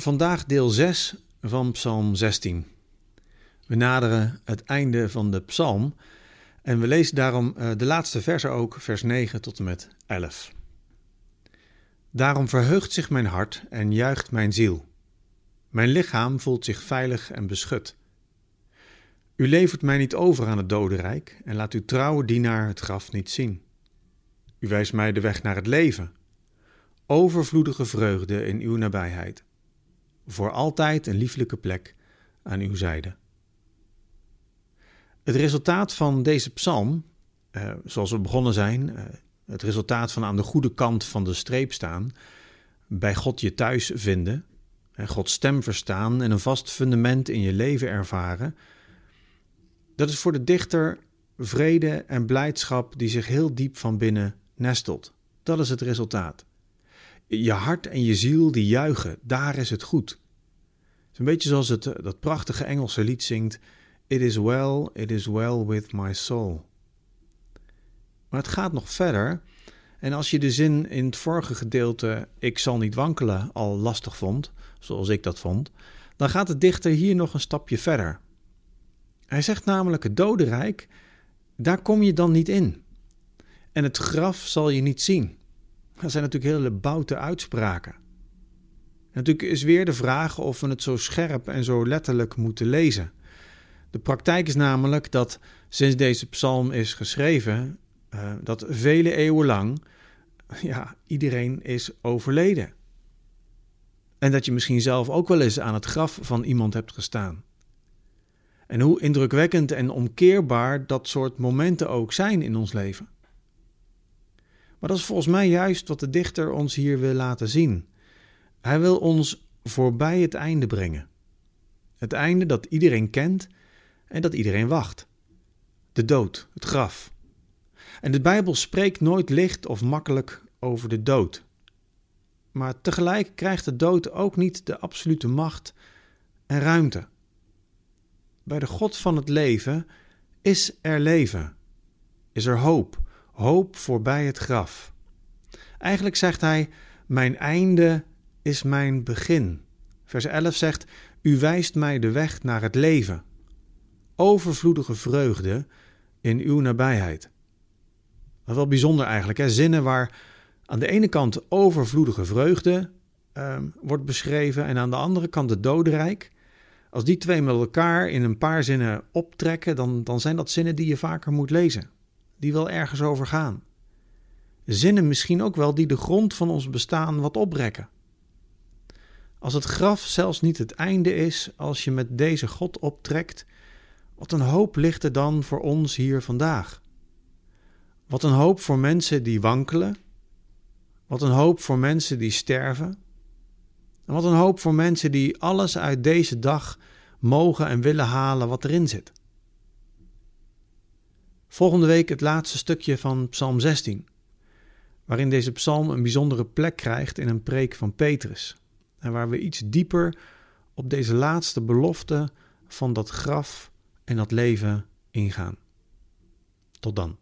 Vandaag deel 6 van Psalm 16. We naderen het einde van de psalm en we lezen daarom eh, de laatste versen ook, vers 9 tot en met 11. Daarom verheugt zich mijn hart en juicht mijn ziel. Mijn lichaam voelt zich veilig en beschut. U levert mij niet over aan het dodenrijk en laat uw trouwe dienaar het graf niet zien. U wijst mij de weg naar het leven. Overvloedige vreugde in uw nabijheid voor altijd een lieflijke plek aan uw zijde. Het resultaat van deze psalm, eh, zoals we begonnen zijn, eh, het resultaat van aan de goede kant van de streep staan, bij God je thuis vinden, en Gods stem verstaan en een vast fundament in je leven ervaren, dat is voor de dichter vrede en blijdschap die zich heel diep van binnen nestelt. Dat is het resultaat. Je hart en je ziel die juichen, daar is het goed. Het is een beetje zoals het, eh, dat prachtige Engelse lied zingt: It is well, it is well with my soul. Maar het gaat nog verder. En als je de zin in het vorige gedeelte ik zal niet wankelen al lastig vond, zoals ik dat vond, dan gaat de dichter hier nog een stapje verder. Hij zegt namelijk het dodenrijk, daar kom je dan niet in. En het graf zal je niet zien. Dat zijn natuurlijk hele boute uitspraken. natuurlijk is weer de vraag of we het zo scherp en zo letterlijk moeten lezen. De praktijk is namelijk dat sinds deze psalm is geschreven, uh, dat vele eeuwen lang ja, iedereen is overleden. En dat je misschien zelf ook wel eens aan het graf van iemand hebt gestaan. En hoe indrukwekkend en omkeerbaar dat soort momenten ook zijn in ons leven. Maar dat is volgens mij juist wat de dichter ons hier wil laten zien. Hij wil ons voorbij het einde brengen. Het einde dat iedereen kent en dat iedereen wacht. De dood, het graf. En de Bijbel spreekt nooit licht of makkelijk over de dood. Maar tegelijk krijgt de dood ook niet de absolute macht en ruimte. Bij de God van het leven is er leven, is er hoop, hoop voorbij het graf. Eigenlijk zegt hij: Mijn einde is mijn begin. Vers 11 zegt: U wijst mij de weg naar het leven. Overvloedige vreugde in uw nabijheid. Is wel bijzonder eigenlijk. Hè? Zinnen waar aan de ene kant overvloedige vreugde uh, wordt beschreven en aan de andere kant het dodenrijk. Als die twee met elkaar in een paar zinnen optrekken, dan, dan zijn dat zinnen die je vaker moet lezen die wel ergens over gaan. Zinnen misschien ook wel die de grond van ons bestaan wat oprekken. Als het graf zelfs niet het einde is als je met deze God optrekt, wat een hoop ligt er dan voor ons hier vandaag. Wat een hoop voor mensen die wankelen. Wat een hoop voor mensen die sterven. En wat een hoop voor mensen die alles uit deze dag mogen en willen halen wat erin zit. Volgende week het laatste stukje van Psalm 16, waarin deze psalm een bijzondere plek krijgt in een preek van Petrus. En waar we iets dieper op deze laatste belofte van dat graf en dat leven ingaan. Tot dan.